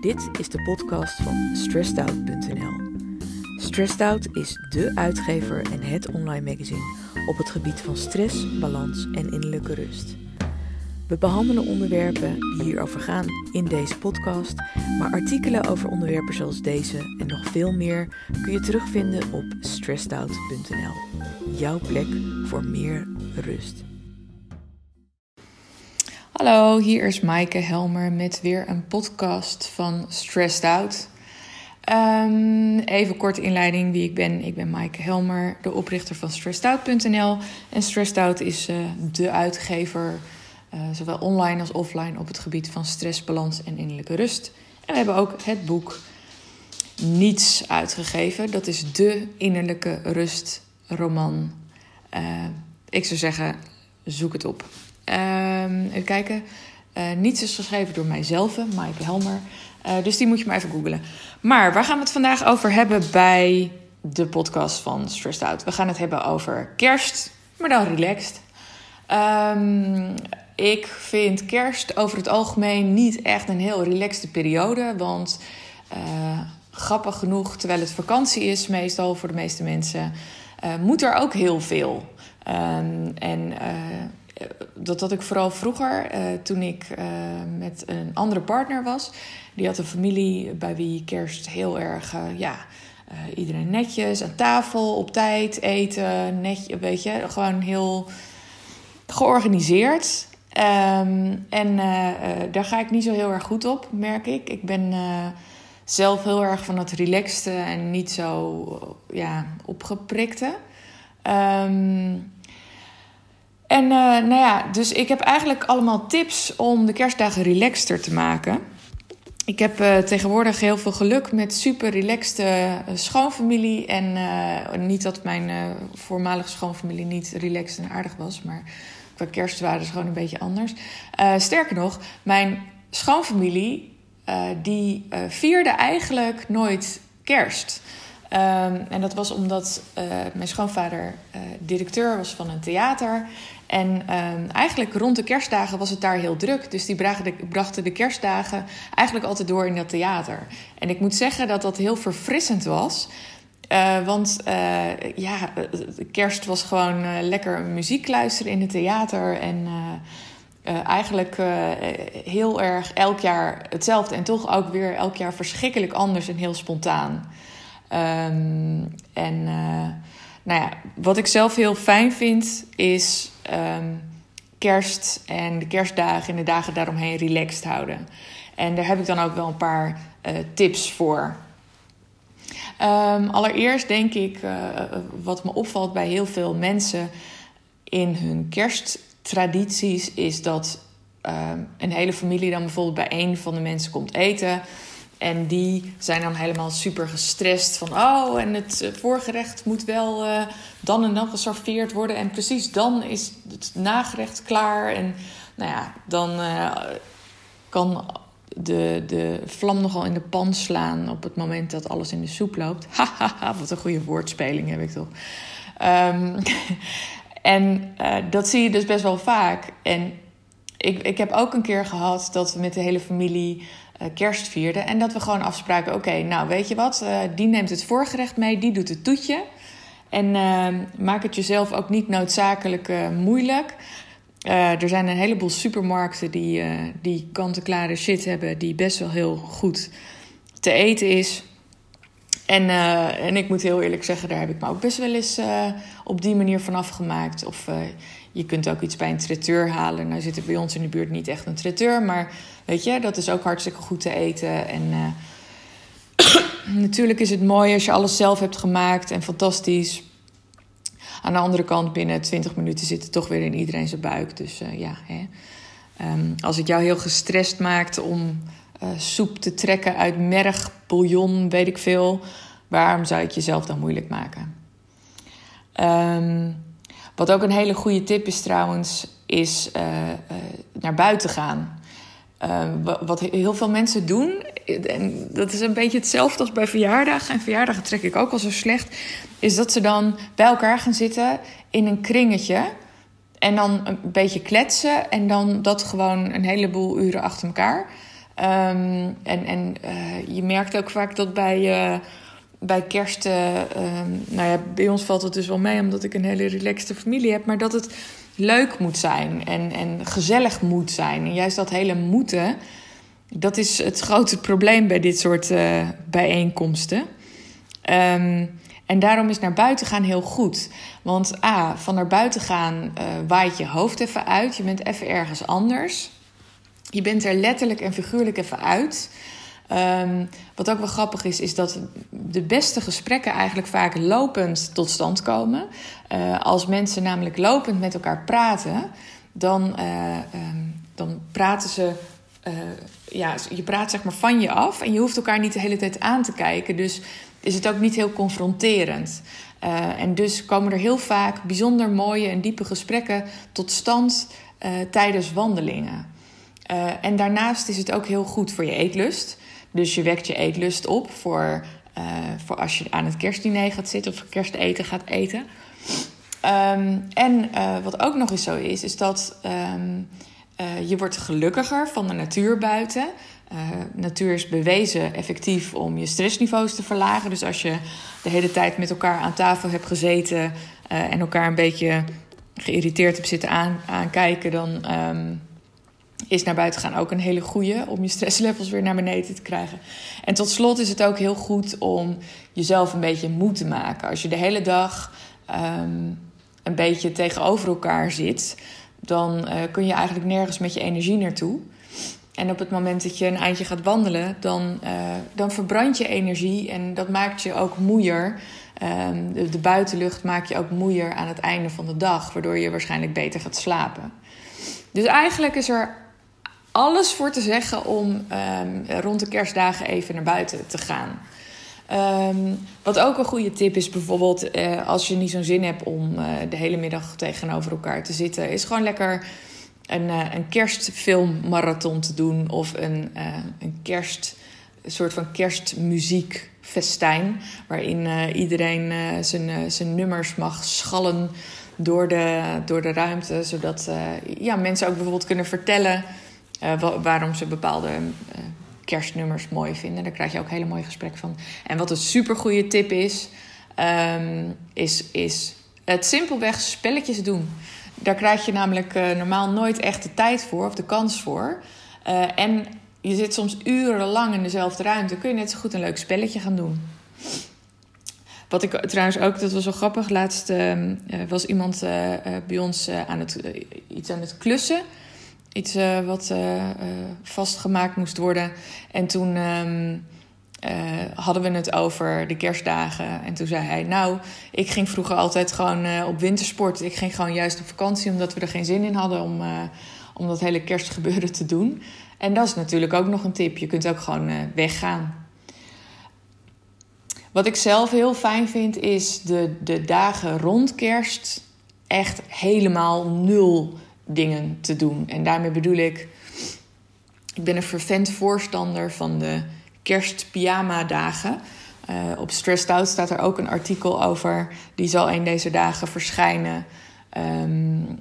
Dit is de podcast van stressedout.nl. Stressed Out is de uitgever en het online magazine op het gebied van stress, balans en innerlijke rust. We behandelen onderwerpen die hierover gaan in deze podcast, maar artikelen over onderwerpen zoals deze en nog veel meer kun je terugvinden op stressedout.nl. Jouw plek voor meer rust. Hallo, hier is Maaike Helmer met weer een podcast van Stressed Out. Um, even korte inleiding wie ik ben. Ik ben Maaike Helmer, de oprichter van stressedout.nl. En Stressed Out is uh, de uitgever, uh, zowel online als offline, op het gebied van stress, balans en innerlijke rust. En we hebben ook het boek Niets uitgegeven. Dat is de innerlijke rust roman. Uh, ik zou zeggen, zoek het op. Um, even kijken. Uh, niets is geschreven door mijzelf, Maaike Helmer. Uh, dus die moet je maar even googlen. Maar waar gaan we het vandaag over hebben bij de podcast van Stressed Out? We gaan het hebben over kerst, maar dan relaxed. Um, ik vind kerst over het algemeen niet echt een heel relaxte periode. Want uh, grappig genoeg, terwijl het vakantie is, meestal voor de meeste mensen, moet er ook heel veel. Um, en dat had ik vooral vroeger, uh, toen ik uh, met een andere partner was. Die had een familie bij wie kerst heel erg, uh, ja, iedereen netjes aan tafel, op tijd eten, netje, weet je, gewoon heel georganiseerd. Um, en daar ga ik niet zo heel erg goed op, merk ik. Ik ben zelf heel erg van het relaxte en niet zo ja, opgeprikte. Um, en uh, nou ja, dus ik heb eigenlijk allemaal tips om de kerstdagen relaxter te maken. Ik heb uh, tegenwoordig heel veel geluk met super relaxte uh, schoonfamilie. En niet dat mijn voormalige schoonfamilie niet relaxed en aardig was, maar qua kerst waren ze gewoon een beetje anders. sterker nog, mijn schoonfamilie die vierde eigenlijk nooit kerst. Um, en dat was omdat mijn schoonvader directeur was van een theater. En um, eigenlijk rond de kerstdagen was het daar heel druk. Dus die brachten de, brachten de kerstdagen eigenlijk altijd door in dat theater. En ik moet zeggen dat dat heel verfrissend was. Uh, want uh, ja, kerst was gewoon lekker muziek luisteren in het theater. En eigenlijk heel erg elk jaar hetzelfde. En toch ook weer elk jaar verschrikkelijk anders en heel spontaan. Um, en nou ja, wat ik zelf heel fijn vind is um, kerst en de kerstdagen en de dagen daaromheen relaxed houden. En daar heb ik dan ook wel een paar uh, tips voor. Um, allereerst denk ik, uh, wat me opvalt bij heel veel mensen in hun kersttradities, is dat um, een hele familie dan bijvoorbeeld bij een van de mensen komt eten. En die zijn dan helemaal super gestrest van... oh, en het eh, voorgerecht moet wel uh, dan en dan geserveerd worden... en precies dan is het nagerecht klaar. En nou ja, dan uh, kan de, de vlam nogal in de pan slaan... op het moment dat alles in de soep loopt. Hahaha, wat een goede woordspeling heb ik toch. Um, en dat zie je dus best wel vaak. En ik, ik heb ook een keer gehad dat we met de hele familie kerst vierden. En dat we gewoon afspraken: oké, nou weet je wat, uh, die neemt het voorgerecht mee, die doet het toetje. En uh, maak het jezelf ook niet noodzakelijk moeilijk. er zijn een heleboel supermarkten die, die kant-en-klare shit hebben, die best wel heel goed te eten is. En, en ik moet heel eerlijk zeggen, daar heb ik me ook best wel eens op die manier van afgemaakt. Of je kunt ook iets bij een traiteur halen. Nou zit er bij ons in de buurt niet echt een traiteur, maar weet je, dat is ook hartstikke goed te eten. En natuurlijk is het mooi als je alles zelf hebt gemaakt en fantastisch. Aan de andere kant, binnen 20 minuten zit het toch weer in iedereen zijn buik. Dus ja, hè. Um, als het jou heel gestrest maakt om uh, soep te trekken uit merg, bouillon, weet ik veel, waarom zou je jezelf dan moeilijk maken? Um, wat ook een hele goede tip is trouwens, is uh, uh, naar buiten gaan. Uh, wat heel veel mensen doen, en dat is een beetje hetzelfde als bij verjaardagen. En verjaardagen trek ik ook al zo slecht. Is dat ze dan bij elkaar gaan zitten in een kringetje. En dan een beetje kletsen. En dan dat gewoon een heleboel uren achter elkaar. Ehm, en en uh, je merkt ook vaak dat bij, uh, bij kerst. Uh, nou ja, bij ons valt het dus wel mee omdat ik een hele relaxte familie heb. Maar dat het leuk moet zijn en, en gezellig moet zijn. En juist dat hele moeten. Dat is het grote probleem bij dit soort bijeenkomsten. Um, en daarom is naar buiten gaan heel goed. Want A, van naar buiten gaan waait je hoofd even uit. Je bent even ergens anders. Je bent er letterlijk en figuurlijk even uit. Um, wat ook wel grappig is, is dat de beste gesprekken eigenlijk vaak lopend tot stand komen. Uh, als mensen namelijk lopend met elkaar praten, dan, uh, um, dan praten ze. Uh, ja, je praat zeg maar van je af en je hoeft elkaar niet de hele tijd aan te kijken. Dus is het ook niet heel confronterend. En dus komen er heel vaak bijzonder mooie en diepe gesprekken tot stand tijdens wandelingen. Uh, en daarnaast is het ook heel goed voor je eetlust. Dus je wekt je eetlust op voor, voor als je aan het kerstdiner gaat zitten of kersteten gaat eten. Um, en wat ook nog eens zo is, is dat um, je wordt gelukkiger van de natuur buiten. Natuur is bewezen effectief om je stressniveaus te verlagen. Dus als je de hele tijd met elkaar aan tafel hebt gezeten en elkaar een beetje geïrriteerd hebt zitten aan, aankijken, dan um, is naar buiten gaan ook een hele goede om je stresslevels weer naar beneden te krijgen. En tot slot is het ook heel goed om jezelf een beetje moe te maken. Als je de hele dag um, een beetje tegenover elkaar zit, dan uh, kun je eigenlijk nergens met je energie naartoe. En op het moment dat je een eindje gaat wandelen, dan, uh, dan verbrand je energie en dat maakt je ook moeier. Um, de, de, buitenlucht maakt je ook moeier aan het einde van de dag, waardoor je waarschijnlijk beter gaat slapen. Dus eigenlijk is er alles voor te zeggen om um, rond de kerstdagen even naar buiten te gaan. Um, wat ook een goede tip is, bijvoorbeeld uh, als je niet zo'n zin hebt om uh, de hele middag tegenover elkaar te zitten, is gewoon lekker een, uh, een kerstfilmmarathon te doen of een, een kerst, soort van kerstmuziekfestijn. Waarin iedereen zijn, zijn nummers mag schallen door de, door de ruimte. Zodat ja, mensen ook bijvoorbeeld kunnen vertellen waarom ze bepaalde kerstnummers mooi vinden. Daar krijg je ook hele mooie gesprekken van. En wat een supergoeie tip is, um, is, is het simpelweg spelletjes doen. Daar krijg je namelijk uh, normaal nooit echt de tijd voor of de kans voor. En je zit soms urenlang in dezelfde ruimte. Kun je net zo goed een leuk spelletje gaan doen. Wat ik trouwens ook, dat was wel grappig. Laatst uh, was iemand bij ons aan het, iets aan het klussen. Iets wat vastgemaakt moest worden. En toen ehm, hadden we het over de kerstdagen. En toen zei hij: Nou, ik ging vroeger altijd gewoon op wintersport. Ik ging gewoon juist op vakantie, omdat we er geen zin in hadden om, om dat hele kerstgebeuren te doen. En dat is natuurlijk ook nog een tip. Je kunt ook gewoon weggaan. Wat ik zelf heel fijn vind, is de, de dagen rond kerst echt helemaal nul dingen te doen. En daarmee bedoel ik, ik ben een fervent voorstander van de kerstpyjama-dagen. Uh, op Stressed Out staat er ook een artikel over. Die zal een deze dagen verschijnen. Um,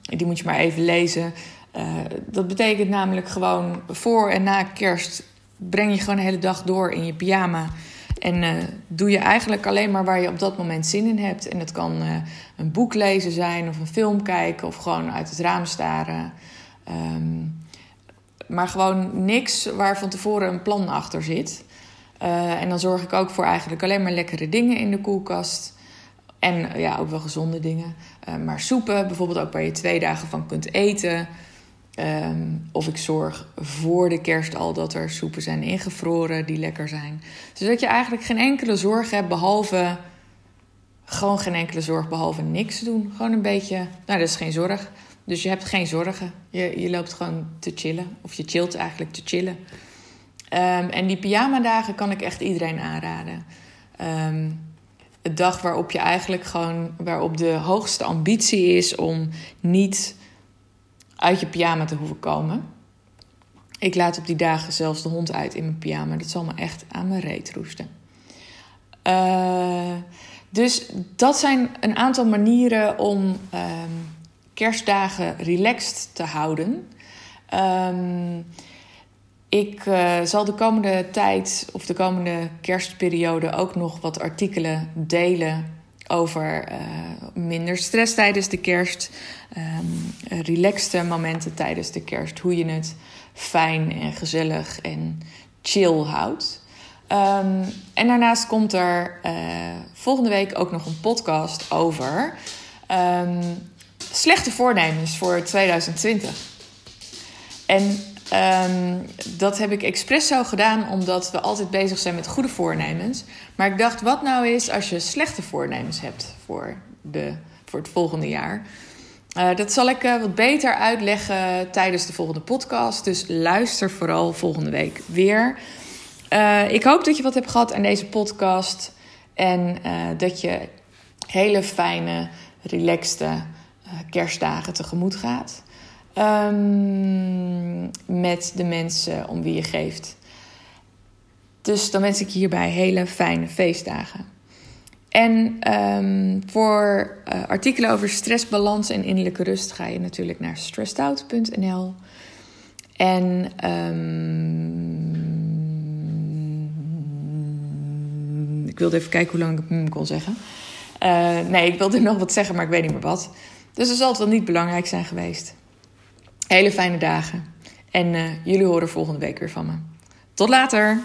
die moet je maar even lezen. Uh, dat betekent namelijk gewoon voor en na kerst breng je gewoon de hele dag door in je pyjama. En uh, doe je eigenlijk alleen maar waar je op dat moment zin in hebt. En het kan een boek lezen zijn, of een film kijken, of gewoon uit het raam staren. Um, maar gewoon niks waar van tevoren een plan achter zit. Uh, en dan zorg ik ook voor eigenlijk alleen maar lekkere dingen in de koelkast. En ja, ook wel gezonde dingen. Maar soepen, bijvoorbeeld ook waar je twee dagen van kunt eten. Um, of ik zorg voor de kerst al dat er soepen zijn ingevroren die lekker zijn. Zodat je eigenlijk geen enkele zorg hebt behalve. Gewoon geen enkele zorg behalve niks doen. Gewoon een beetje. Nou, dat is geen zorg. Dus je hebt geen zorgen. Je, je loopt gewoon te chillen. Of je chillt eigenlijk te chillen. Um, en die pyjama-dagen kan ik echt iedereen aanraden. Um, een dag waarop je eigenlijk gewoon... waarop de hoogste ambitie is om niet uit je pyjama te hoeven komen. Ik laat op die dagen zelfs de hond uit in mijn pyjama. Dat zal me echt aan mijn reet roesten. Uh, dus dat zijn een aantal manieren om... Um, kerstdagen relaxed te houden. Um, ik uh, zal de komende tijd of de komende kerstperiode ook nog wat artikelen delen over uh, minder stress tijdens de kerst, um, relaxte momenten tijdens de kerst, hoe je het fijn en gezellig en chill houdt. Um, en daarnaast komt er uh, volgende week ook nog een podcast over um, slechte voornemens voor 2020. En Um, dat heb ik expres zo gedaan omdat we altijd bezig zijn met goede voornemens. Maar ik dacht, wat nou is als je slechte voornemens hebt voor, de, voor het volgende jaar? Uh, dat zal ik uh, wat beter uitleggen tijdens de volgende podcast. Dus luister vooral volgende week weer. Uh, ik hoop dat je wat hebt gehad aan deze podcast. En dat je hele fijne, relaxte kerstdagen tegemoet gaat. Um, met de mensen om wie je geeft. Dus dan wens ik je hierbij hele fijne feestdagen. En um, voor uh, artikelen over stressbalans en innerlijke rust ga je natuurlijk naar stressedout.nl. En um, ik wilde even kijken hoe lang ik het kon zeggen. Uh, nee, ik wilde nog wat zeggen, maar ik weet niet meer wat. Dus dat zal het wel niet belangrijk zijn geweest. Hele fijne dagen. En uh, jullie horen volgende week weer van me. Tot later!